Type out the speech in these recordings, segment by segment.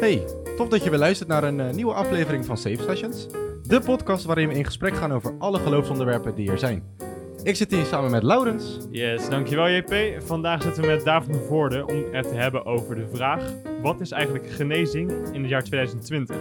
Hey, tof dat je weer luistert naar een eh, nieuwe aflevering van Safe Sessions. De podcast waarin we in gesprek gaan over alle geloofsonderwerpen die er zijn. Ik zit hier samen met Laurens. Yes, dankjewel JP. Vandaag zitten we met David van Voorde om het te hebben over de vraag: wat is eigenlijk genezing in het jaar 2020?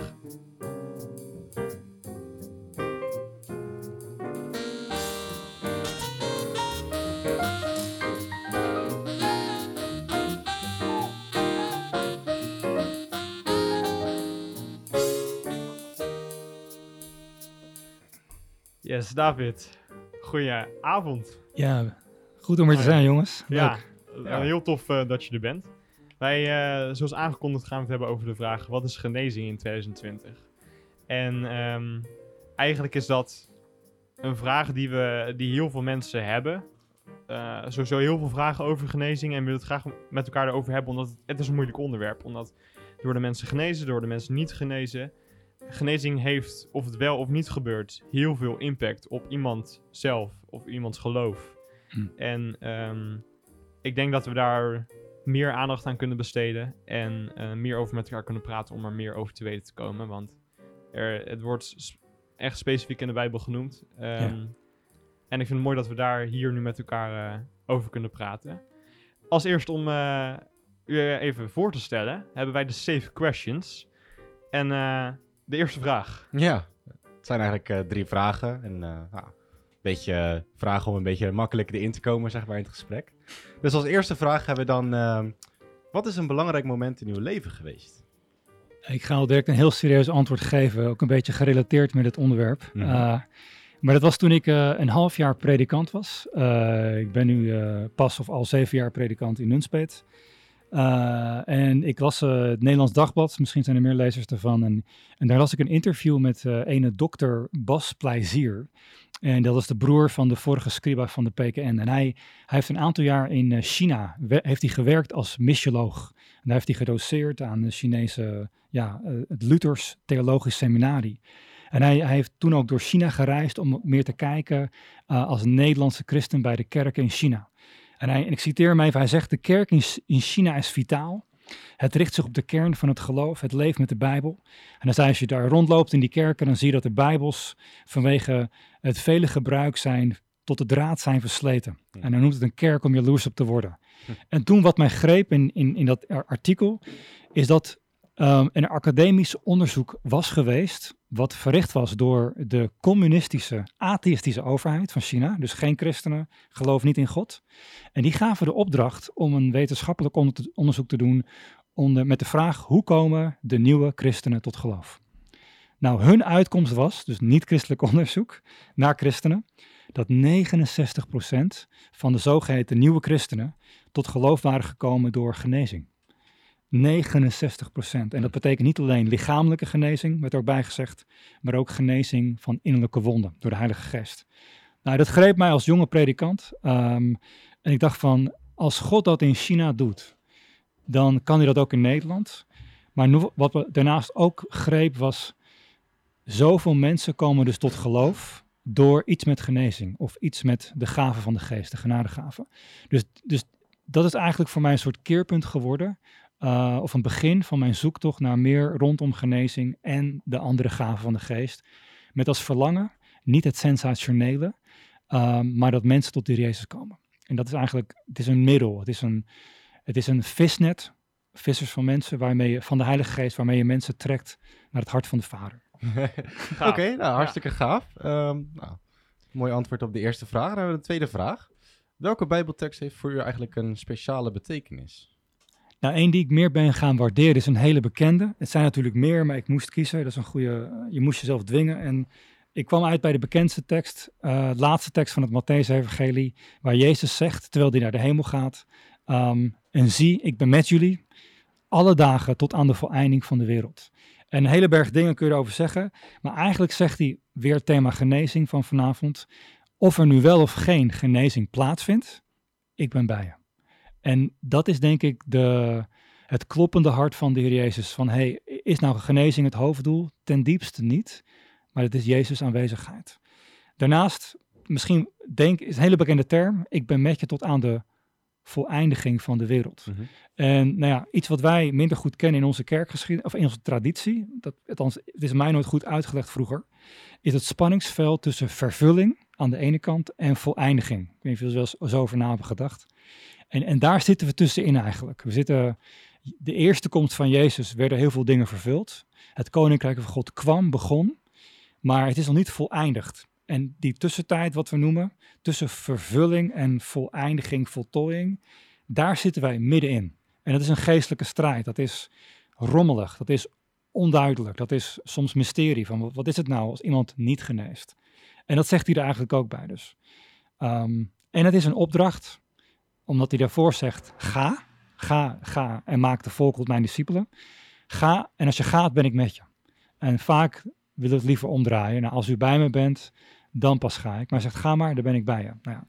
Yes, David. Goedenavond. Ja, goed om er te zijn, jongens. Ja, eh, heel tof eh, dat je er bent. Wij, eh, zoals aangekondigd, gaan we het hebben over de vraag: wat is genezing in 2020? En ehm, eigenlijk is dat een vraag die, we, die heel veel mensen hebben. Eh sowieso heel veel vragen over genezing en we willen het graag met elkaar erover hebben, omdat het, het is een moeilijk onderwerp. Omdat door de mensen genezen, door de mensen niet genezen. Genezing heeft, of het wel of niet gebeurt, heel veel impact op iemand zelf of iemands geloof. Hm. En ehm, ik denk dat we daar meer aandacht aan kunnen besteden en eh, meer over met elkaar kunnen praten om er meer over te weten te komen. Want er, het wordt echt specifiek in de Bijbel genoemd. Ehm, En ik vind het mooi dat we daar hier nu met elkaar eh, over kunnen praten. Als eerst om eh, u even voor te stellen, hebben wij de Safe Questions. En de eerste vraag. Ja, het zijn eigenlijk eh, drie vragen. En eh, nou, een beetje eh, vragen om een beetje makkelijker erin te komen, zeg maar, in het gesprek. Dus als eerste vraag hebben we dan... ehm, wat is een belangrijk moment in uw leven geweest? Ik ga al direct een heel serieus antwoord geven, ook een beetje gerelateerd met het onderwerp. Mhm. Eh, maar dat was toen ik eh, een half jaar predikant was. Eh, ik ben nu eh, pas of al zeven jaar predikant in Nunspeet. Eh, en ik las eh, het Nederlands Dagblad, misschien zijn er meer lezers ervan. En, en daar las ik een interview met eh ene dokter Bas Plezier. En dat is de broer van de vorige scriba van de PKN. En hij, hij heeft een aantal jaar in China heeft hij gewerkt als missioloog. En daar heeft hij gedoseerd aan de Chinese, ja, het Luthers Theologisch Seminarie. En hij, hij heeft toen ook door China gereisd om meer te kijken als Nederlandse christen bij de kerken in China. En, hij, en ik citeer hem even, hij zegt, de kerk in, China is vitaal. Het richt zich op de kern van het geloof, het leeft met de Bijbel. En dan zei als je daar rondloopt in die kerken, dan zie je dat de Bijbels vanwege het vele gebruik zijn, tot de draad zijn versleten. Hm. En hij noemt het een kerk om jaloers op te worden. En toen wat mij greep in, in, in dat ar- artikel, is dat ehm, een academisch onderzoek was geweest, wat verricht was door de communistische, atheïstische overheid van China, dus geen christenen, geloof niet in God. En die gaven de opdracht om een wetenschappelijk onder- onderzoek te doen onder, met de vraag, hoe komen de nieuwe christenen tot geloof? Nou, hun uitkomst was, dus niet-christelijk onderzoek naar christenen, dat 69% van de zogeheten nieuwe christenen tot geloof waren gekomen door genezing. 69%. En dat betekent niet alleen lichamelijke genezing, werd er ook bijgezegd, maar ook genezing van innerlijke wonden door de Heilige Geest. Nou, dat greep mij als jonge predikant. ehm, en ik dacht van, als God dat in China doet, dan kan hij dat ook in Nederland. Maar wat we daarnaast ook greep was, zoveel mensen komen dus tot geloof door iets met genezing of iets met de gave van de geest, de genadegave. Dus, dus dat is eigenlijk voor mij een soort keerpunt geworden, eh, of een begin van mijn zoektocht naar meer rondom genezing en de andere gaven van de geest. Met als verlangen niet het sensationele, eh, maar dat mensen tot de Jezus komen. En dat is eigenlijk, het is een middel, het is een, het is een visnet, vissers van mensen, waarmee je, van de Heilige Geest, waarmee je mensen trekt naar het hart van de Vader. Oké, nou, hartstikke gaaf. Ehm, nou, mooi antwoord op de eerste vraag. Dan hebben we de tweede vraag. Welke bijbeltekst heeft voor u eigenlijk een speciale betekenis? Nou, één die ik meer ben gaan waarderen is een hele bekende. Het zijn natuurlijk meer, maar ik moest kiezen. Dat is een goede, je moest jezelf dwingen. En ik kwam uit bij de bekendste tekst, eh, de laatste tekst van het Matthäus-evangelie, waar Jezus zegt, terwijl hij naar de hemel gaat, ehm, en zie, ik ben met jullie alle dagen tot aan de voleinding van de wereld. En een hele berg dingen kun je erover zeggen, maar eigenlijk zegt hij weer thema genezing van vanavond. Of er nu wel of geen genezing plaatsvindt, ik ben bij je. En dat is denk ik de, het kloppende hart van de Heer Jezus. Van hey, is nou genezing het hoofddoel? Ten diepste niet, maar het is Jezus aanwezigheid. Daarnaast, misschien denk, is een hele bekende term, ik ben met je tot aan de voleindiging van de wereld. Mhm. En nou ja, iets wat wij minder goed kennen in onze kerkgeschiedenis, of in onze traditie, dat, althans, het is mij nooit goed uitgelegd vroeger, is het spanningsveld tussen vervulling aan de ene kant en voleindiging. Ik weet niet of jullie er zo over na hebben gedacht. En, en daar zitten we tussenin eigenlijk. We zitten, de eerste komst van Jezus werden heel veel dingen vervuld. Het koninkrijk van God kwam, begon, maar het is nog niet voleindigd. En die tussentijd, wat we noemen, tussen vervulling en voleindiging, voltooiing, daar zitten wij middenin. En dat is een geestelijke strijd. Dat is rommelig, dat is onduidelijk, dat is soms mysterie van wat, is het nou als iemand niet geneest. En dat zegt hij er eigenlijk ook bij dus. Ehm, en het is een opdracht, omdat hij daarvoor zegt, ga, ga, ga en maak de volk tot mijn discipelen. Ga en als je gaat ben ik met je. En vaak wil het liever omdraaien. Nou, als u bij me bent, dan pas ga ik. Maar hij zegt, ga maar, dan ben ik bij je. Nou ja.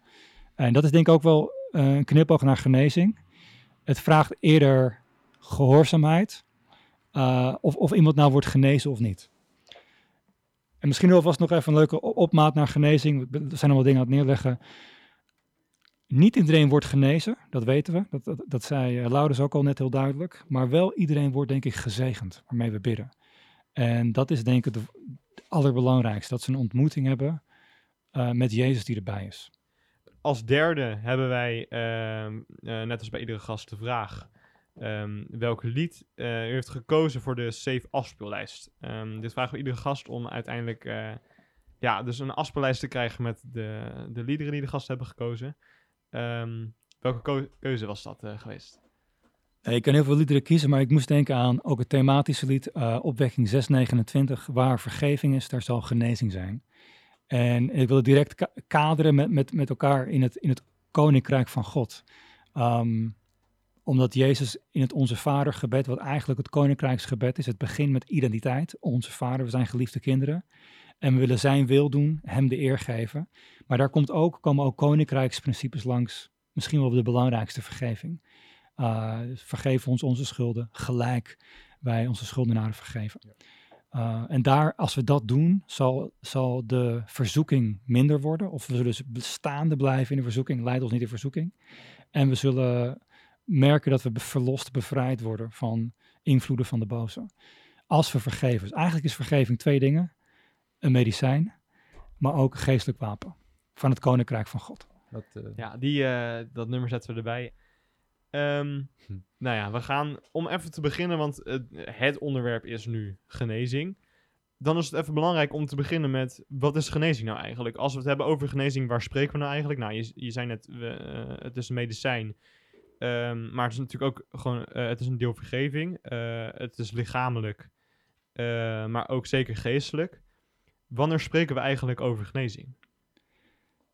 En dat is denk ik ook wel eh, een knipoog naar genezing. Het vraagt eerder gehoorzaamheid. eh, of, of iemand nou wordt genezen of niet. En misschien wel vast nog even een leuke opmaat naar genezing. Er zijn al wat dingen aan het neerleggen. Niet iedereen wordt genezen, dat weten we. Dat, dat, zei uh, Laurens ook al net heel duidelijk. Maar wel iedereen wordt denk ik gezegend, waarmee we bidden. En dat is denk ik het allerbelangrijkste. Dat ze een ontmoeting hebben eh, met Jezus die erbij is. Als derde hebben wij, ehm, eh, net als bij iedere gast, de vraag ehm, welk lied eh, u heeft gekozen voor de Safe afspeellijst. Ehm, dit vragen we iedere gast om uiteindelijk eh, ja, dus een afspeellijst te krijgen met de, de liederen die de gasten hebben gekozen. Ehm, welke keuze was dat eh, geweest? Eh, Ik kan heel veel liederen kiezen, maar ik moest denken aan ook het thematische lied eh, Opwekking 629. Waar vergeving is, daar zal genezing zijn. En ik wil het direct ka- kaderen met, met, met elkaar in het, in het koninkrijk van God. Ehm, omdat Jezus in het Onze Vader gebed, wat eigenlijk het koninkrijksgebed is, het begint met identiteit. Onze Vader, we zijn geliefde kinderen. En we willen zijn wil doen, hem de eer geven. Maar daar komt ook, komen ook koninkrijksprincipes langs. Misschien wel de belangrijkste vergeving. Uh, vergeef ons onze schulden, gelijk wij onze schuldenaren vergeven. Uh, en daar, als we dat doen, zal, zal de verzoeking minder worden. Of we zullen dus bestaande blijven in de verzoeking, leidt ons niet in verzoeking. En we zullen merken dat we verlost, bevrijd worden van invloeden van de boze. Als we vergeven. Dus eigenlijk is vergeving twee dingen. Een medicijn, maar ook een geestelijk wapen van het koninkrijk van God. Dat, eh, Ja, die, eh, dat nummer zetten we erbij. Ehm, Hm. Nou ja, we gaan om even te beginnen, want het, het onderwerp is nu genezing. Dan is het even belangrijk om te beginnen met wat is genezing nou eigenlijk? Als we het hebben over genezing, waar spreken we nou eigenlijk? Nou, je, je zei net, we, eh, het is een medicijn. Ehm, maar het is natuurlijk ook gewoon, eh, het is een deel vergeving. Eh, het is lichamelijk, eh, maar ook zeker geestelijk. Wanneer spreken we eigenlijk over genezing?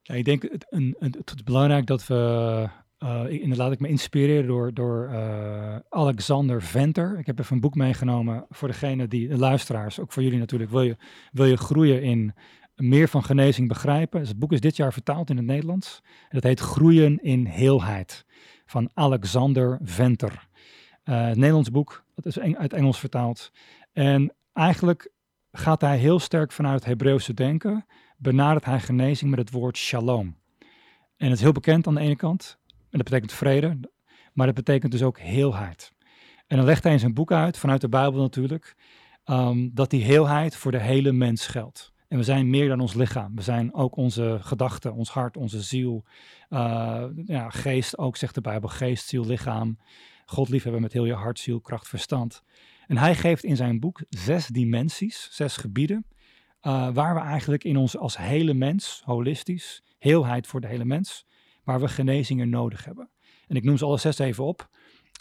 Ja, ik denk het, een, het belangrijk dat we. Uh, ik, en laat ik me inspireren door, door uh, Alexander Venter. Ik heb even een boek meegenomen voor degene die, de luisteraars, ook voor jullie natuurlijk. Wil je, wil je groeien in meer van genezing begrijpen? Het boek is dit jaar vertaald in het Nederlands. En heet Groeien in Heelheid van Alexander Venter. Het Nederlands boek, dat is uit Engels vertaald. En eigenlijk gaat hij heel sterk vanuit het Hebreeuwse denken benadert hij genezing met het woord shalom. En het is heel bekend aan de ene kant, en dat betekent vrede, maar dat betekent dus ook heelheid. En dan legt hij in zijn boek uit, vanuit de Bijbel natuurlijk, um, dat die heelheid voor de hele mens geldt. En we zijn meer dan ons lichaam. We zijn ook onze gedachten, ons hart, onze ziel, uh, ja, geest ook, zegt de Bijbel. Geest, ziel, lichaam. God liefhebben met heel je hart, ziel, kracht, verstand. En hij geeft in zijn boek zes dimensies, zes gebieden, uh, waar we eigenlijk in ons als hele mens, holistisch, heelheid voor de hele mens, waar we genezingen nodig hebben. En ik noem ze alle zes even op.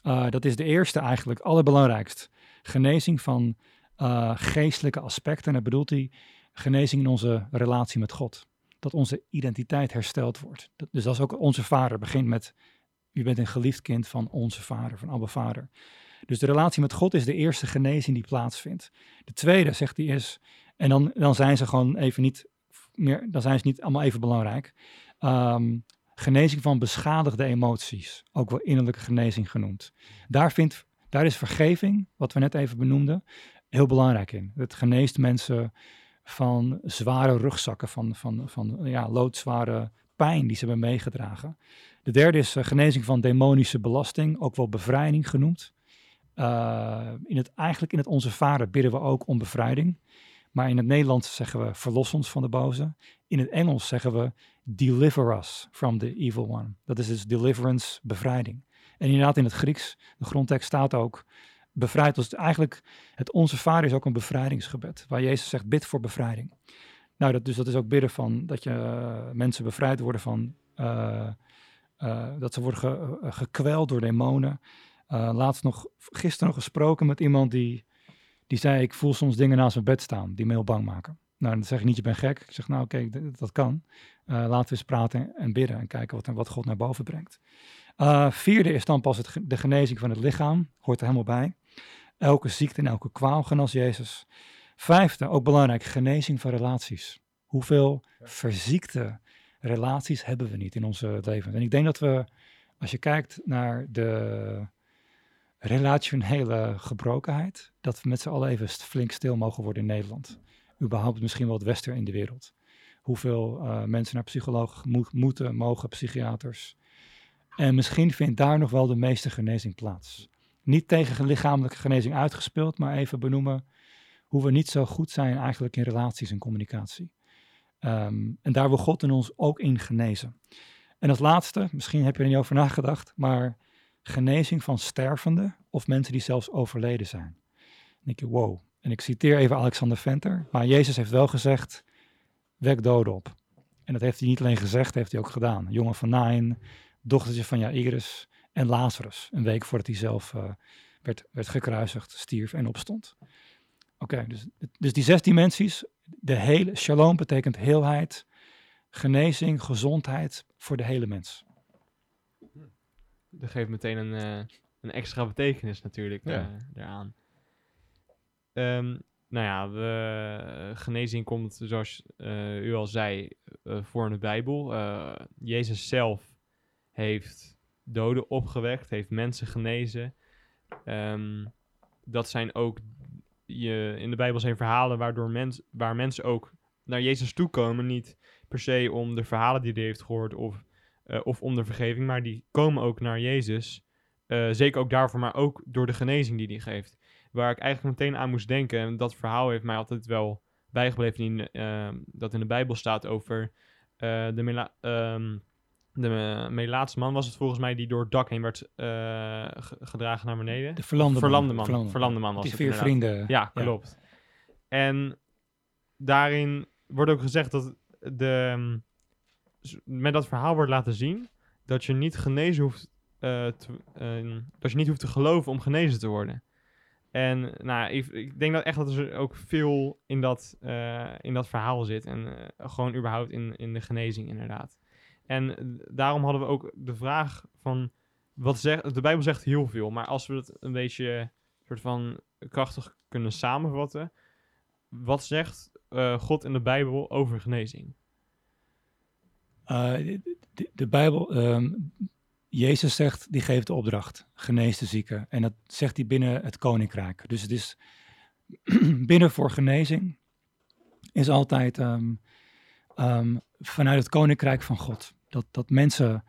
Uh, dat is de eerste eigenlijk, allerbelangrijkst. Genezing van uh, geestelijke aspecten. En dat bedoelt hij genezing in onze relatie met God. Dat onze identiteit hersteld wordt. Dus dat is ook onze vader. begint met, u bent een geliefd kind van onze vader, van Abba Vader. Dus de relatie met God is de eerste genezing die plaatsvindt. De tweede, zegt hij, is en dan, dan zijn ze gewoon even niet meer, dan zijn ze niet allemaal even belangrijk. Um, genezing van beschadigde emoties, ook wel innerlijke genezing genoemd. Daar, vindt, daar is vergeving, wat we net even benoemden, heel belangrijk in. Het geneest mensen van zware rugzakken, van, van, van ja, loodzware pijn die ze hebben meegedragen. De derde is eh, genezing van demonische belasting, ook wel bevrijding genoemd. Uh, in het, eigenlijk in het Onze Vader bidden we ook om bevrijding. Maar in het Nederlands zeggen we verlos ons van de boze. In het Engels zeggen we deliver us from the evil one. Dat is dus deliverance, bevrijding. En inderdaad in het Grieks, de grondtekst staat ook bevrijd ons. Eigenlijk, het Onze Vader is ook een bevrijdingsgebed, waar Jezus zegt, bid voor bevrijding. Nou, dat, dus dat is ook bidden van dat je uh, mensen bevrijd worden van, uh, dat ze worden ge, gekweld door demonen. Laatst nog, gisteren nog gesproken met iemand die, die zei, ik voel soms dingen naast mijn bed staan die me heel bang maken. Nou, dan zeg ik niet, je bent gek. Ik zeg, nou oké, okay, dat kan. laten we eens praten en bidden en kijken wat, wat God naar boven brengt. vierde is dan pas het, de genezing van het lichaam, hoort er helemaal bij. Elke ziekte en elke kwaal genas Jezus. Vijfde, ook belangrijk, genezing van relaties. Hoeveel verziekte relaties hebben we niet in onze leven? En ik denk dat we, als je kijkt naar de relationele gebrokenheid, dat we met z'n allen even flink stil mogen worden in Nederland. Überhaupt misschien wel het Westen in de wereld. Hoeveel uh, mensen naar psycholoog mo moeten, mogen, psychiaters. En misschien vindt daar nog wel de meeste genezing plaats. Niet tegen lichamelijke genezing uitgespeeld, maar even benoemen hoe we niet zo goed zijn eigenlijk in relaties en communicatie. Um, en daar wil God in ons ook in genezen. En als laatste, misschien heb je er niet over nagedacht, maar genezing van stervenden of mensen die zelfs overleden zijn. Denk je, wow. En ik citeer even Alexander Venter, maar Jezus heeft wel gezegd, wek doden op. En dat heeft hij niet alleen gezegd, heeft hij ook gedaan. Jongen van Nain, dochtertje van Jairus en Lazarus, een week voordat hij zelf uh, werd, werd gekruisigd, stierf en opstond. Oké, dus, dus die zes dimensies, de hele, shalom betekent heelheid, genezing, gezondheid voor de hele mens. Dat geeft meteen een, uh, een extra betekenis natuurlijk ja. uh, eraan. Um, nou ja, de genezing komt, zoals u al zei, voor in de Bijbel. Jezus zelf heeft doden opgewekt, heeft mensen genezen. Um, dat zijn ook je, in de Bijbel zijn verhalen waardoor mens, waar mensen ook naar Jezus toekomen. Niet per se om de verhalen die hij heeft gehoord of, uh, of om de vergeving, maar die komen ook naar Jezus. Uh, zeker ook daarvoor, maar ook door de genezing die hij geeft. Waar ik eigenlijk meteen aan moest denken, en dat verhaal heeft mij altijd wel bijgebleven, in, uh, dat in de Bijbel staat over de um, de Melaatse man was het volgens mij die door het dak heen werd gedragen naar beneden. De verlamde, verlamde man. Verlamde, verlamde man was Die vier vrienden. Ja, klopt. Ja. En daarin wordt ook gezegd dat de, met dat verhaal wordt laten zien dat je niet genezen hoeft, uh, te, uh, dat je niet hoeft te geloven om genezen te worden. En nou, ik, denk dat echt dat er ook veel in dat, in dat verhaal zit. En gewoon überhaupt in, in de genezing inderdaad. En daarom hadden we ook de vraag van, wat zegt, de Bijbel zegt heel veel, maar als we het een beetje soort van krachtig kunnen samenvatten, wat zegt God in de Bijbel over genezing? Uh, de, de, Bijbel, um, Jezus zegt, die geeft de opdracht, genees de zieken. En dat zegt hij binnen het koninkrijk. Dus het is binnen voor genezing is altijd um, um, vanuit het koninkrijk van God. Dat, dat mensen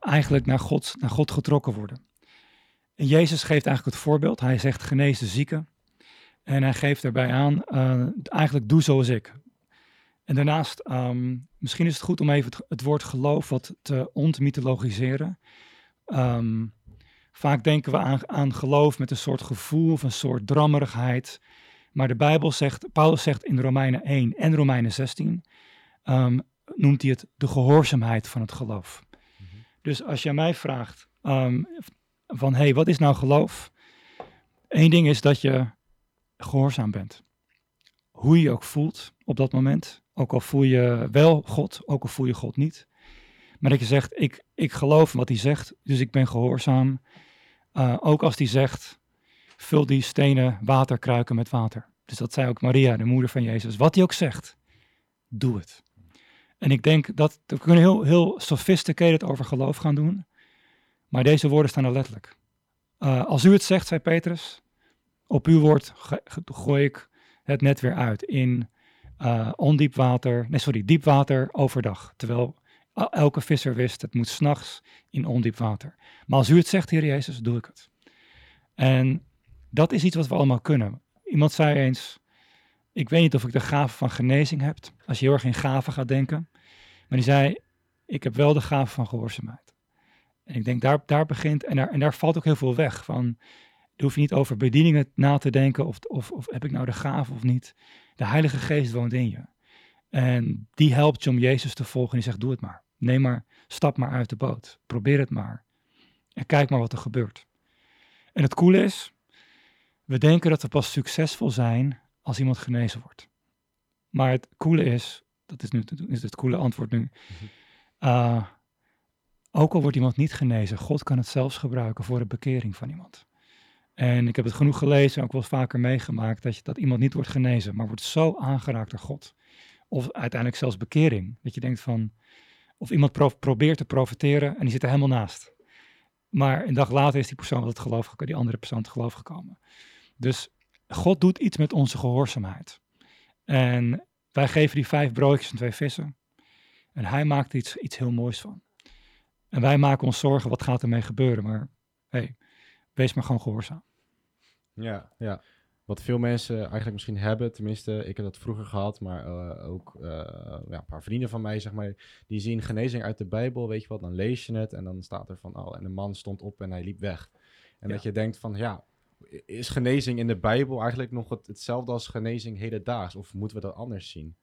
eigenlijk naar God, naar God getrokken worden. En Jezus geeft eigenlijk het voorbeeld. Hij zegt genees de zieken. En hij geeft daarbij aan, uh, eigenlijk doe zoals ik. En daarnaast, um, misschien is het goed om even het, het woord geloof wat te ontmythologiseren. Um, vaak denken we aan, aan geloof met een soort gevoel of een soort drammerigheid. Maar de Bijbel zegt, Paulus zegt in Romeinen 1 en Romeinen 16, um, noemt hij het de gehoorzaamheid van het geloof. Mm -hmm. Dus als jij mij vraagt um, van, hey, wat is nou geloof? Eén ding is dat je gehoorzaam bent. Hoe je je ook voelt op dat moment. Ook al voel je wel God, ook al voel je God niet. Maar dat je zegt, ik, ik geloof wat hij zegt, dus ik ben gehoorzaam. Uh, ook als hij zegt, vul die stenen waterkruiken met water. Dus dat zei ook Maria, de moeder van Jezus. Wat hij ook zegt, doe het. En ik denk dat we kunnen heel, heel sophisticated over geloof gaan doen. Maar deze woorden staan er letterlijk. Uh, als u het zegt, zei Petrus, op uw woord gooi ik het net weer uit in uh, ondiep water, nee sorry, diep water overdag. Terwijl El- Elke visser wist, het moet s'nachts in ondiep water. Maar als u het zegt, Heer Jezus, doe ik het. En dat is iets wat we allemaal kunnen. Iemand zei eens, ik weet niet of ik de gave van genezing heb, als je heel erg in gaven gaat denken. Maar die zei, ik heb wel de gave van gehoorzaamheid. En ik denk, daar, daar begint, en daar, en daar valt ook heel veel weg. Van, daar hoef je niet over bedieningen na te denken, of, of, of heb ik nou de gave of niet. De Heilige Geest woont in je. En die helpt je om Jezus te volgen en die zegt, doe het maar. Neem maar, stap maar uit de boot. Probeer het maar. En kijk maar wat er gebeurt. En het coole is, we denken dat we pas succesvol zijn als iemand genezen wordt. Maar het coole is, dat is, nu, is het coole antwoord nu. Uh, ook al wordt iemand niet genezen, God kan het zelfs gebruiken voor de bekering van iemand. En ik heb het genoeg gelezen en ook wel eens vaker meegemaakt dat, je, dat iemand niet wordt genezen, maar wordt zo aangeraakt door God. Of uiteindelijk zelfs bekering. Dat je denkt van, of iemand pro probeert te profiteren en die zit er helemaal naast. Maar een dag later is die persoon het geloof gekomen, die andere persoon het geloof gekomen. Dus God doet iets met onze gehoorzaamheid. En wij geven die vijf broodjes en twee vissen. En hij maakt iets, iets heel moois van. En wij maken ons zorgen, wat gaat ermee gebeuren? Maar hey, wees maar gewoon gehoorzaam. Ja, ja. Wat veel mensen eigenlijk misschien hebben, tenminste, ik heb dat vroeger gehad, maar uh, ook uh, ja, een paar vrienden van mij, zeg maar, die zien genezing uit de Bijbel, weet je wat, dan lees je het en dan staat er van, oh, en de man stond op en hij liep weg. En ja. dat je denkt van, ja, is genezing in de Bijbel eigenlijk nog het, hetzelfde als genezing hedendaags, of moeten we dat anders zien?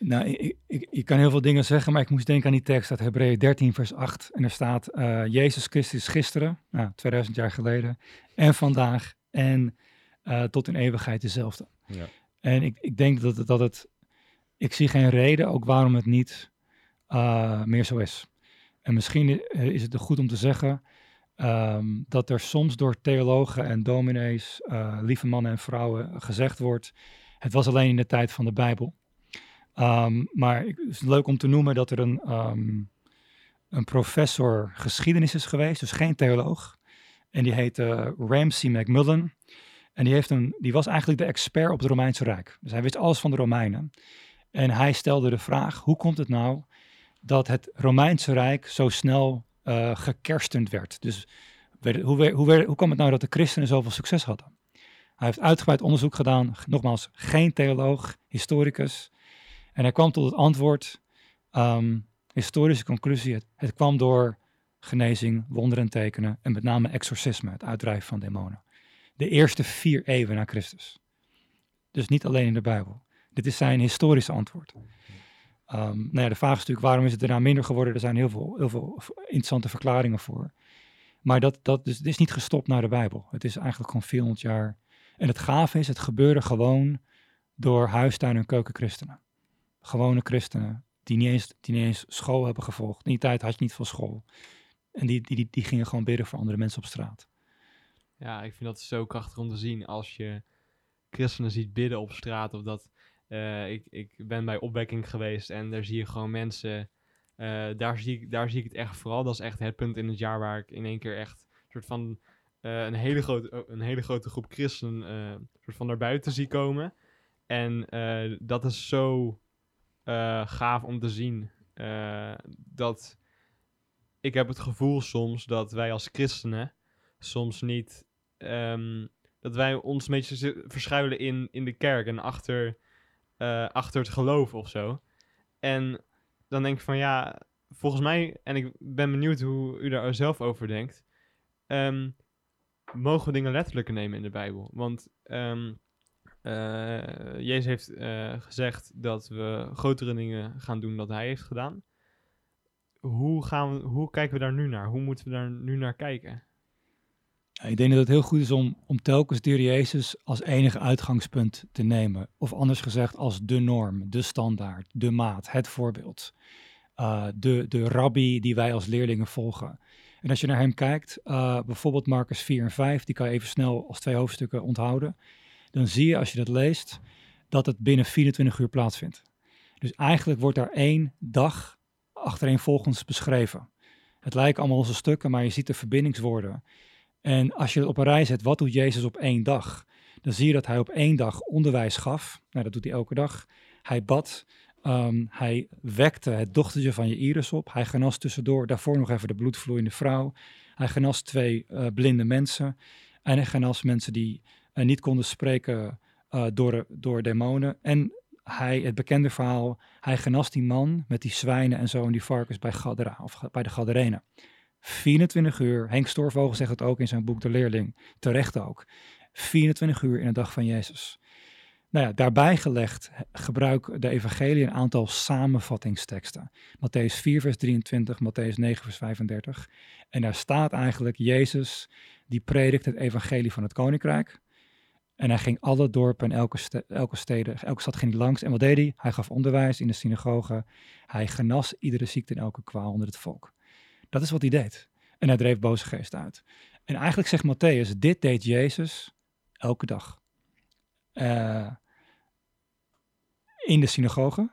Nou, ik, ik, ik, kan heel veel dingen zeggen, maar ik moest denken aan die tekst uit Hebreeën 13, vers 8. En er staat, uh, Jezus Christus gisteren, nou, 2000 jaar geleden, en vandaag, en uh, tot in eeuwigheid dezelfde. Ja. En ik, ik denk dat het, dat het, ik zie geen reden ook waarom het niet uh, meer zo is. En misschien is het goed om te zeggen um, dat er soms door theologen en dominees, lieve mannen en vrouwen, gezegd wordt, het was alleen in de tijd van de Bijbel. Um, maar het is leuk om te noemen dat er een, um, een professor geschiedenis is geweest, dus geen theoloog. En die heette Ramsey McMullen. En die, heeft een, die was eigenlijk de expert op het Romeinse Rijk. Dus hij wist alles van de Romeinen. En hij stelde de vraag, hoe komt het nou dat het Romeinse Rijk zo snel uh, gekerstend werd? Dus hoe, hoe, hoe, hoe kwam het nou dat de christenen zoveel succes hadden? Hij heeft uitgebreid onderzoek gedaan, nogmaals, geen theoloog, historicus. En hij kwam tot het antwoord, um, historische conclusie, het, het kwam door genezing, wonderen en tekenen en met name exorcisme, het uitdrijven van demonen. De eerste vier eeuwen na Christus. Dus niet alleen in de Bijbel. Dit is zijn historische antwoord. Um, nou ja, de vraag is natuurlijk, waarom is het daarna minder geworden? Er zijn heel veel, heel veel interessante verklaringen voor. Maar dat, dat dus, het is niet gestopt naar de Bijbel. Het is eigenlijk gewoon 400 jaar. En het gave is, het gebeurde gewoon door huistuin- en keukenchristenen. Gewone christenen die niet, eens, die niet eens school hebben gevolgd. In die tijd had je niet veel school. En die, die, die, die gingen gewoon bidden voor andere mensen op straat. Ja, ik vind dat zo krachtig om te zien als je christenen ziet bidden op straat. Of dat, uh, ik, ik ben bij opwekking geweest en daar zie je gewoon mensen. Uh, daar, zie ik, daar zie ik het echt vooral. Dat is echt het punt in het jaar waar ik in één keer echt soort van uh, een, hele grote, een hele grote groep christenen soort van naar buiten zie komen. En dat is zo gaaf om te zien. dat ik heb het gevoel soms dat wij als christenen soms niet. Um, dat wij ons een beetje verschuilen in, in de kerk en achter, uh, achter het geloof of zo. En dan denk ik van ja, volgens mij, en ik ben benieuwd hoe u daar zelf over denkt. Um, mogen we dingen letterlijk nemen in de Bijbel? Want uh, Jezus heeft uh, gezegd dat we grotere dingen gaan doen dan hij heeft gedaan. Hoe, gaan we, hoe kijken we daar nu naar? Hoe moeten we daar nu naar kijken? Ik denk dat het heel goed is om, om telkens de Jezus als enige uitgangspunt te nemen. Of anders gezegd als de norm, de standaard, de maat, het voorbeeld. Uh, de, de rabbi die wij als leerlingen volgen. En als je naar hem kijkt, bijvoorbeeld Marcus 4 en 5, die kan je even snel als twee hoofdstukken onthouden. Dan zie je als je dat leest, dat het binnen 24 uur plaatsvindt. Dus eigenlijk wordt daar één dag achtereenvolgens beschreven. Het lijken allemaal onze stukken, maar je ziet de verbindingswoorden. En als je het op een rij zet, wat doet Jezus op één dag? Dan zie je dat hij op één dag onderwijs gaf. Nou, dat doet hij elke dag. Hij bad. Ehm, hij wekte het dochtertje van Jairus op. Hij genas tussendoor, daarvoor nog even de bloedvloeiende vrouw. Hij genas twee eh, blinde mensen. En hij genas mensen die eh, niet konden spreken eh, door, door demonen. En hij, het bekende verhaal, hij genas die man met die zwijnen en zo en die varkens bij Gadara, of bij de Gadarenen. 24 uur, Henk Stoorvogel zegt het ook in zijn boek De Leerling, terecht ook. 24 uur in de dag van Jezus. Nou ja, daarbij gelegd gebruik de evangelie een aantal samenvattingsteksten. Matthäus 4 vers 23, Matthäus 9 vers 35. En daar staat eigenlijk Jezus, die predikt het evangelie van het koninkrijk. En hij ging alle dorpen en elke, elke, steden, elke stad ging langs. En wat deed hij? Hij gaf onderwijs in de synagoge. Hij genas iedere ziekte en elke kwaal onder het volk. Dat is wat hij deed. En hij dreef boze geesten uit. En eigenlijk zegt Matthäus, dit deed Jezus elke dag. Eh, in de synagoge.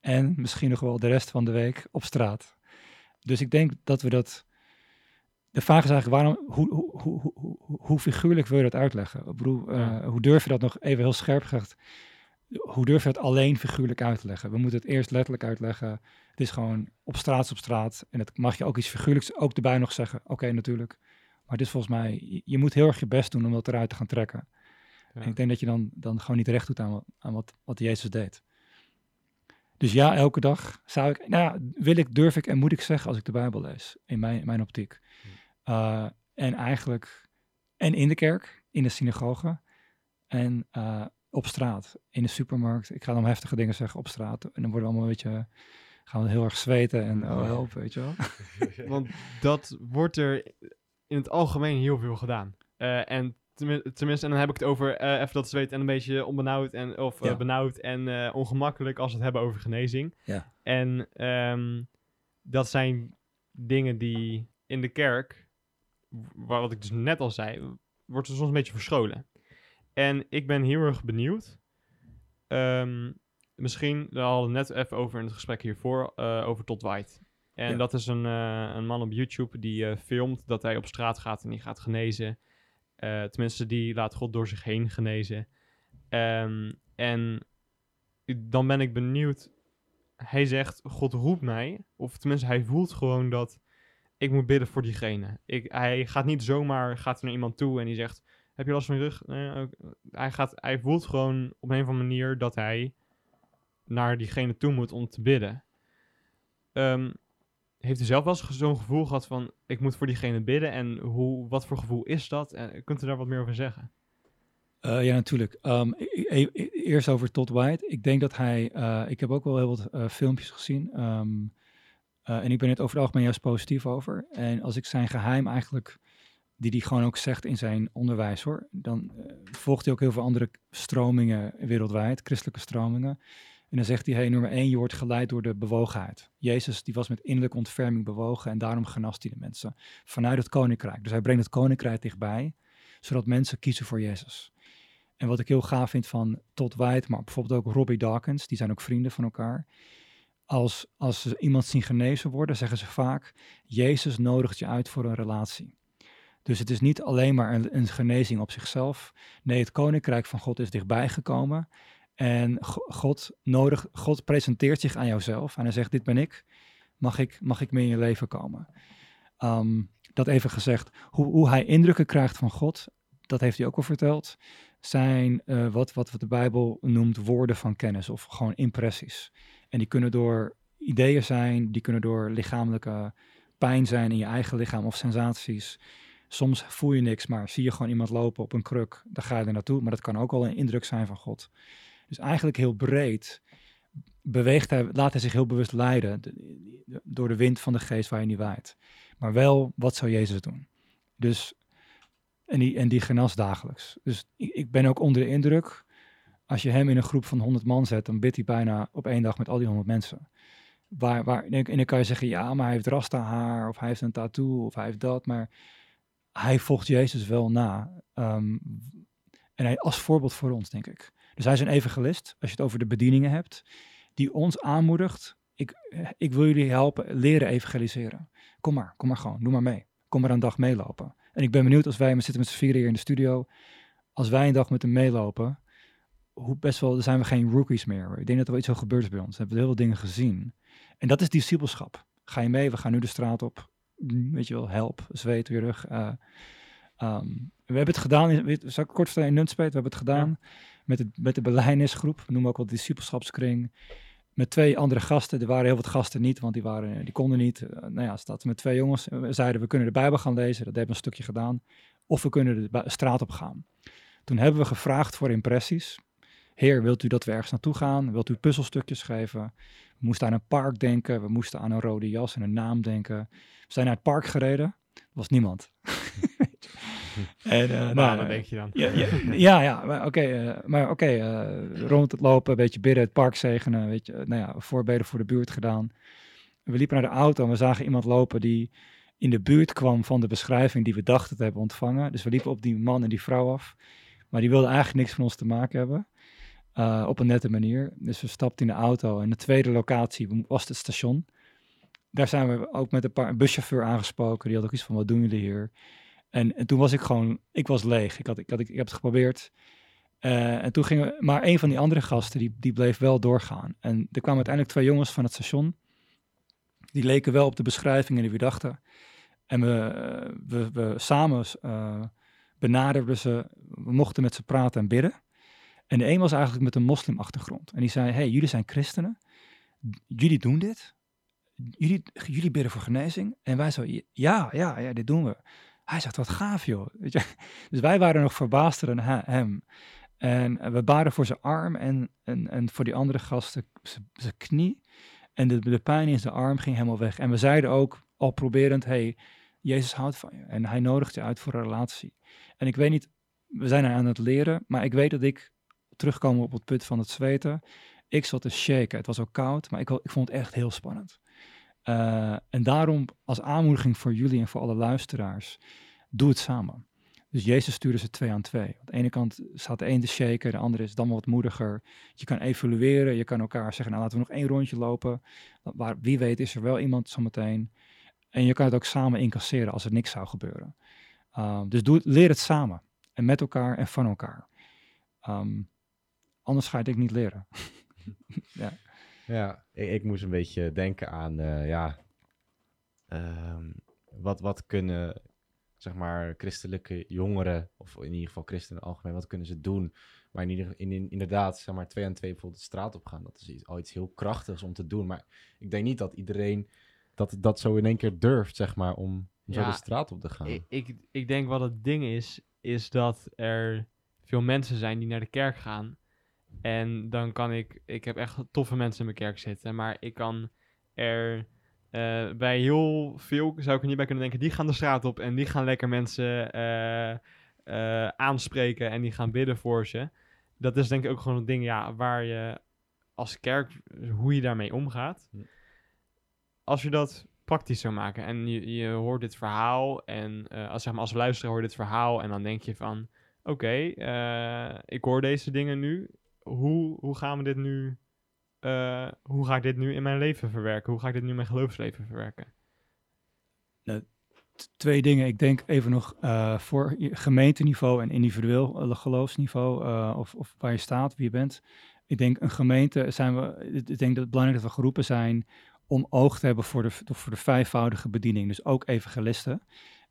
En misschien nog wel de rest van de week op straat. Dus ik denk dat we dat. De vraag is eigenlijk, waarom, hoe, hoe, hoe, hoe, figuurlijk wil je dat uitleggen? Ik bedoel, eh, hoe durf je dat nog even heel scherp gezegd? Hoe durf je het alleen figuurlijk uit te leggen? We moeten het eerst letterlijk uitleggen. Het is gewoon op straat op straat. En het mag je ook iets figuurlijks ook erbij nog zeggen. Oké, natuurlijk. Maar het is volgens mij, je, moet heel erg je best doen om dat eruit te gaan trekken. Ja. En ik denk dat je dan, dan gewoon niet recht doet aan, wat, aan wat, wat Jezus deed. Dus ja, elke dag zou ik, nou ja, wil ik, durf ik en moet ik zeggen als ik de Bijbel lees, in mijn, in mijn optiek. Uh, en eigenlijk, en in de kerk, in de synagoge en uh, op straat, in de supermarkt. Ik ga dan heftige dingen zeggen op straat en dan worden we allemaal een beetje, gaan we heel erg zweten en oh help, weet je wel. Want dat wordt er in het algemeen heel veel gedaan. Uh, en tenmin- tenminste, en dan heb ik het over uh, even dat zweet en een beetje onbenauwd en of Ja. uh, benauwd en ongemakkelijk als we het hebben over genezing. Ja. En ehm, dat zijn dingen die in de kerk, wat ik dus net al zei, wordt er soms een beetje verscholen. En ik ben heel erg benieuwd. Ehm, misschien, we hadden het net even over in het gesprek hiervoor, uh, over Todd White. En Ja. dat is een, uh, een man op YouTube die uh, filmt dat hij op straat gaat en die gaat genezen. Tenminste, die laat God door zich heen genezen. Um, en dan ben ik benieuwd. Hij zegt, God roept mij. Of tenminste, hij voelt gewoon dat ik moet bidden voor diegene. Ik, hij gaat niet zomaar gaat naar iemand toe en die zegt, heb je last van je rug? Hij, gaat, hij voelt gewoon op een of andere manier dat hij naar diegene toe moet om te bidden. Ehm, heeft u zelf wel eens zo'n gevoel gehad van, ik moet voor diegene bidden? En hoe, wat voor gevoel is dat? En kunt u daar wat meer over zeggen? Uh, ja, natuurlijk. Um, e- e- e- eerst over Todd White. Ik denk dat hij. Uh, ik heb ook wel heel wat uh, filmpjes gezien. Um, en ik ben het over het algemeen juist positief over. En als ik zijn geheim eigenlijk. die hij gewoon ook zegt in zijn onderwijs hoor. dan eh, volgt hij ook heel veel andere stromingen wereldwijd, christelijke stromingen. En dan zegt hij: hey, nummer één, je wordt geleid door de bewogenheid. Jezus die was met innerlijke ontferming bewogen. en daarom genast hij de mensen. vanuit het koninkrijk. Dus hij brengt het koninkrijk dichtbij. zodat mensen kiezen voor Jezus. En wat ik heel gaaf vind van Todd White, maar bijvoorbeeld ook Robbie Dawkins, die zijn ook vrienden van elkaar. Als, als ze iemand zien genezen worden, zeggen ze vaak, Jezus nodigt je uit voor een relatie. Dus het is niet alleen maar een, genezing op zichzelf. Nee, het koninkrijk van God is dichtbij gekomen. En Go- God, nodig, God presenteert zich aan jouzelf en hij zegt, dit ben ik, mag ik, mag ik mee in je leven komen? Ehm, dat even gezegd, hoe, hoe hij indrukken krijgt van God, dat heeft hij ook al verteld zijn uh, wat, wat de Bijbel noemt woorden van kennis of gewoon impressies. En die kunnen door ideeën zijn, die kunnen door lichamelijke pijn zijn in je eigen lichaam of sensaties. Soms voel je niks, maar zie je gewoon iemand lopen op een kruk, dan ga je er naartoe. Maar dat kan ook al een indruk zijn van God. Dus eigenlijk heel breed beweegt hij, laat hij zich heel bewust leiden de, de, door de wind van de geest waar je niet waait. Maar wel, wat zou Jezus doen? Dus en die, en die genas dagelijks. Dus ik ben ook onder de indruk. Als je hem in een groep van 100 man zet, dan bidt hij bijna op één dag met al die 100 mensen. Waar, waar, en dan kan je zeggen, ja, maar hij heeft rasta haar, of hij heeft een tattoo, of hij heeft dat. Maar hij volgt Jezus wel na. Um, en hij als voorbeeld voor ons, denk ik. Dus hij is een evangelist, als je het over de bedieningen hebt, die ons aanmoedigt. Ik, ik wil jullie helpen leren evangeliseren. Kom maar, kom maar gewoon, doe maar mee. Kom maar een dag meelopen. En ik ben benieuwd als wij, we zitten met z'n vieren hier in de studio, als wij een dag met hem meelopen, hoe best wel, zijn we geen rookies meer. Ik denk dat er wel iets zo gebeurd is bij ons. We hebben heel veel dingen gezien. En dat is discipelschap. Ga je mee? We gaan nu de straat op. Weet je wel, help, zweet weer rug. eh, ehm, we hebben het gedaan, in, zal ik kort vertellen, in Nunspeet, we hebben het gedaan met, het, met de beleidenisgroep. We noemen ook wel de discipelschapskring. Met twee andere gasten. Er waren heel wat gasten niet, want die, waren, die konden niet. Eh, nou ja, staat met twee jongens. We zeiden, we kunnen de Bijbel gaan lezen. Dat hebben we een stukje gedaan. Of we kunnen de straat op gaan. Toen hebben we gevraagd voor impressies. Heer, wilt u dat we ergens naartoe gaan? Wilt u puzzelstukjes geven? We moesten aan een park denken. We moesten aan een rode jas en een naam denken. We zijn naar het park gereden. Er was niemand. en, eh, Nou, nou, dan denk je dan. ja, ja, ja, ja, maar oké, eh, maar oké, eh, rond het lopen, een beetje bidden, het park zegenen, weet je, nou ja, voorbeden voor de buurt gedaan. We liepen naar de auto en we zagen iemand lopen die in de buurt kwam van de beschrijving die we dachten te hebben ontvangen. Dus we liepen op die man en die vrouw af, maar die wilden eigenlijk niks van ons te maken hebben. Eh, op een nette manier. Dus we stapten in de auto en de tweede locatie was het station. Daar zijn we ook met een paar buschauffeur aangesproken. Die had ook iets van, wat doen jullie hier? En, en toen was ik gewoon, ik was leeg. Ik, had, ik, had, ik heb het geprobeerd. Eh, en toen gingen we, maar een van die andere gasten, die, die bleef wel doorgaan. En er kwamen uiteindelijk twee jongens van het station. Die leken wel op de beschrijvingen die we dachten. En we, eh, we, we samen benaderden ze, we mochten met ze praten en bidden. En de een was eigenlijk met een moslimachtergrond. En die zei, hey, jullie zijn christenen. Jullie doen dit. Jullie, jullie bidden voor genezing. En wij zo, ja, ja, ja, dit doen we. Hij zegt, wat gaaf joh. Weet je? Dus wij waren nog verbaasder dan he- hem. En we baden voor zijn arm en, en, en voor die andere gasten zijn- zijn knie. En de, de pijn in zijn arm ging helemaal weg. En we zeiden ook, al proberend, hey, Jezus houdt van je. En hij nodigt je uit voor een relatie. En ik weet niet, we zijn aan het leren, maar ik weet dat ik, terugkomen op het punt van het zweten, ik zat te shaken. Het was ook koud, maar ik, vond het echt heel spannend. Eh, en daarom, als aanmoediging voor jullie en voor alle luisteraars, doe het samen. Dus Jezus stuurde ze twee aan twee. Aan de ene kant staat de een te shaken, de andere is dan wat moediger. Je kan evalueren, je kan elkaar zeggen, nou laten we nog één rondje lopen. Waar, wie weet is er wel iemand zometeen. En je kan het ook samen incasseren als er niks zou gebeuren. Um, dus doe leer het samen. En met elkaar en van elkaar. Um, anders ga je het niet leren. ja. Ja, ik, ik, moest een beetje denken aan, uh, ja, um, wat, wat kunnen, zeg maar, christelijke jongeren, of in ieder geval christenen algemeen, wat kunnen ze doen? Maar in ieder, in, in, inderdaad, zeg maar, twee aan twee bijvoorbeeld de straat op gaan, dat is iets, al iets heel krachtigs om te doen. Maar ik denk niet dat iedereen dat, dat zo in één keer durft, zeg maar, om, om ja, zo de straat op te gaan. Ik, ik, ik denk wat het ding is, is dat er veel mensen zijn die naar de kerk gaan. En dan kan ik, ik heb echt toffe mensen in mijn kerk zitten, maar ik kan er uh, bij heel veel, zou ik er niet bij kunnen denken, die gaan de straat op en die gaan lekker mensen uh, uh, aanspreken en die gaan bidden voor ze. Dat is denk ik ook gewoon een ding ja, waar je als kerk, hoe je daarmee omgaat. Als je dat praktisch zou maken en je, je hoort dit verhaal en als, zeg maar, als luisteraar hoor je dit verhaal en dan denk je van, oké, okay, ik hoor deze dingen nu, hoe, hoe gaan we dit nu, uh, hoe ga ik dit nu in mijn leven verwerken? Hoe ga ik dit nu in mijn geloofsleven verwerken? Twee dingen. Ik denk even nog uh, voor gemeenteniveau en individueel uh, geloofsniveau, of, of waar je staat, wie je bent. Ik denk een gemeente zijn we, ik denk dat het belangrijk dat we geroepen zijn om oog te hebben voor de, voor de vijfvoudige bediening. Dus ook evangelisten.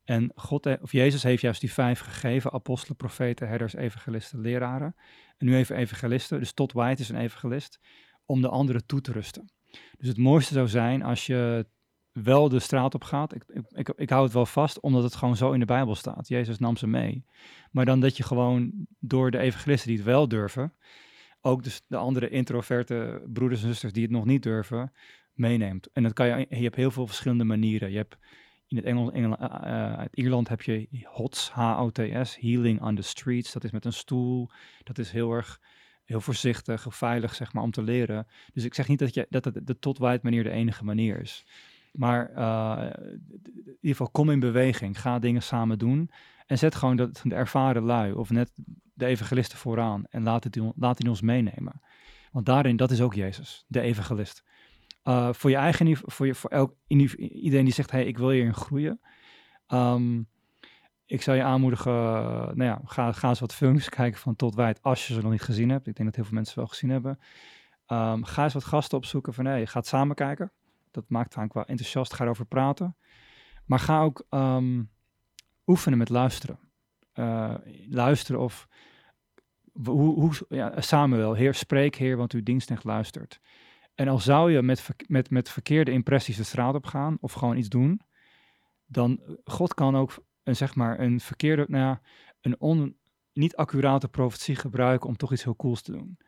En God of Jezus heeft juist die vijf gegeven: apostelen, profeten, herders, evangelisten, leraren. En nu even evangelisten. Dus tot White is een evangelist om de anderen toe te rusten. Dus het mooiste zou zijn als je wel de straat op gaat. Ik, ik, ik, hou het wel vast, omdat het gewoon zo in de Bijbel staat. Jezus nam ze mee. Maar dan dat je gewoon door de evangelisten die het wel durven, ook dus de andere introverte broeders en zusters die het nog niet durven, meeneemt. En dat kan je, je hebt heel veel verschillende manieren. Je hebt in het Engels, Engel, uh, uit Ierland heb je HOTS, H-O-T-S, Healing on the Streets. Dat is met een stoel. Dat is heel erg heel voorzichtig, veilig zeg maar om te leren. Dus ik zeg niet dat, je, dat de tot white manier de enige manier is. Maar uh, in ieder geval kom in beweging, ga dingen samen doen. En zet gewoon de, de ervaren lui of net de evangelisten vooraan en laat, het, laat die ons meenemen. Want daarin, dat is ook Jezus, de evangelist. Uh, voor je eigen voor, je, voor elk, iedereen die zegt, hey, ik wil hierin groeien. Um, ik zou je aanmoedigen, nou ja, ga, ga eens wat filmpjes kijken van Tot Wijd als je ze nog niet gezien hebt. Ik denk dat heel veel mensen wel gezien hebben. Um, ga eens wat gasten opzoeken van, nee, je gaat samen kijken. Dat maakt vaak wel enthousiast, ga erover praten. Maar ga ook um, oefenen met luisteren. Uh, luisteren of, hoe, hoe, ja, Heer, spreek Heer, want uw dienst luistert. En al zou je met, met, met verkeerde impressies de straat op gaan of gewoon iets doen, dan God kan ook een, zeg maar, een verkeerde, nou ja, een on, niet accurate profetie gebruiken om toch iets heel cools te doen.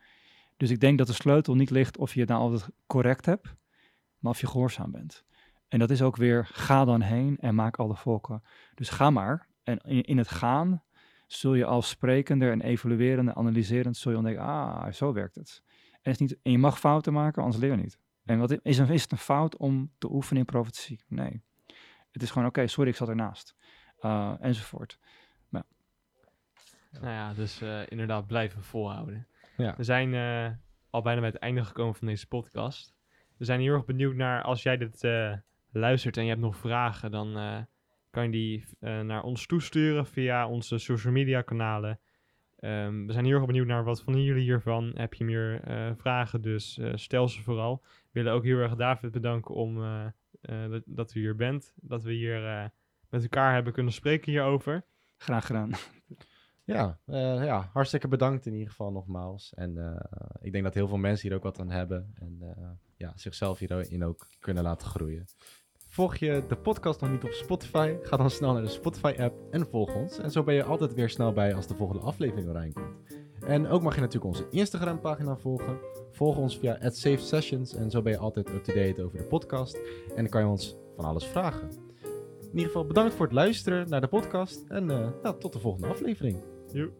Dus ik denk dat de sleutel niet ligt of je het nou altijd correct hebt, maar of je gehoorzaam bent. En dat is ook weer, ga dan heen en maak alle volken. Dus ga maar. En in, in het gaan zul je als sprekender en evaluerende, analyserend, zul je ontdekken, ah, zo werkt het. En, is niet, en je mag fouten maken, anders leer je niet. En wat is, een, is het een fout om te oefenen in profetie? Nee. Het is gewoon, oké, sorry, ik zat ernaast. Uh, enzovoort. Maar. Nou ja, dus uh, inderdaad blijven volhouden. Ja. We zijn uh, al bijna bij het einde gekomen van deze podcast. We zijn heel erg benieuwd naar, als jij dit luistert en je hebt nog vragen, dan kan je die naar ons toesturen via onze social media kanalen. Um, we zijn heel erg benieuwd naar wat van jullie hiervan. Heb je meer uh, vragen, dus uh, stel ze vooral. We willen ook heel erg David bedanken om uh, dat, dat, u hier bent. Dat we hier met elkaar hebben kunnen spreken hierover. Graag gedaan. Ja, ja, hartstikke bedankt in ieder geval nogmaals. En ik denk dat heel veel mensen hier ook wat aan hebben. En ja, zichzelf hierin ook kunnen laten groeien. Volg je de podcast nog niet op Spotify? Ga dan snel naar de Spotify-app en volg ons. En zo ben je altijd weer snel bij als de volgende aflevering erin komt. En ook mag je natuurlijk onze Instagram-pagina volgen. Volg ons via @safesessions en zo ben je altijd up-to-date over de podcast. En dan kan je ons van alles vragen. In ieder geval bedankt voor het luisteren naar de podcast en uh, nou, tot de volgende aflevering. Joep.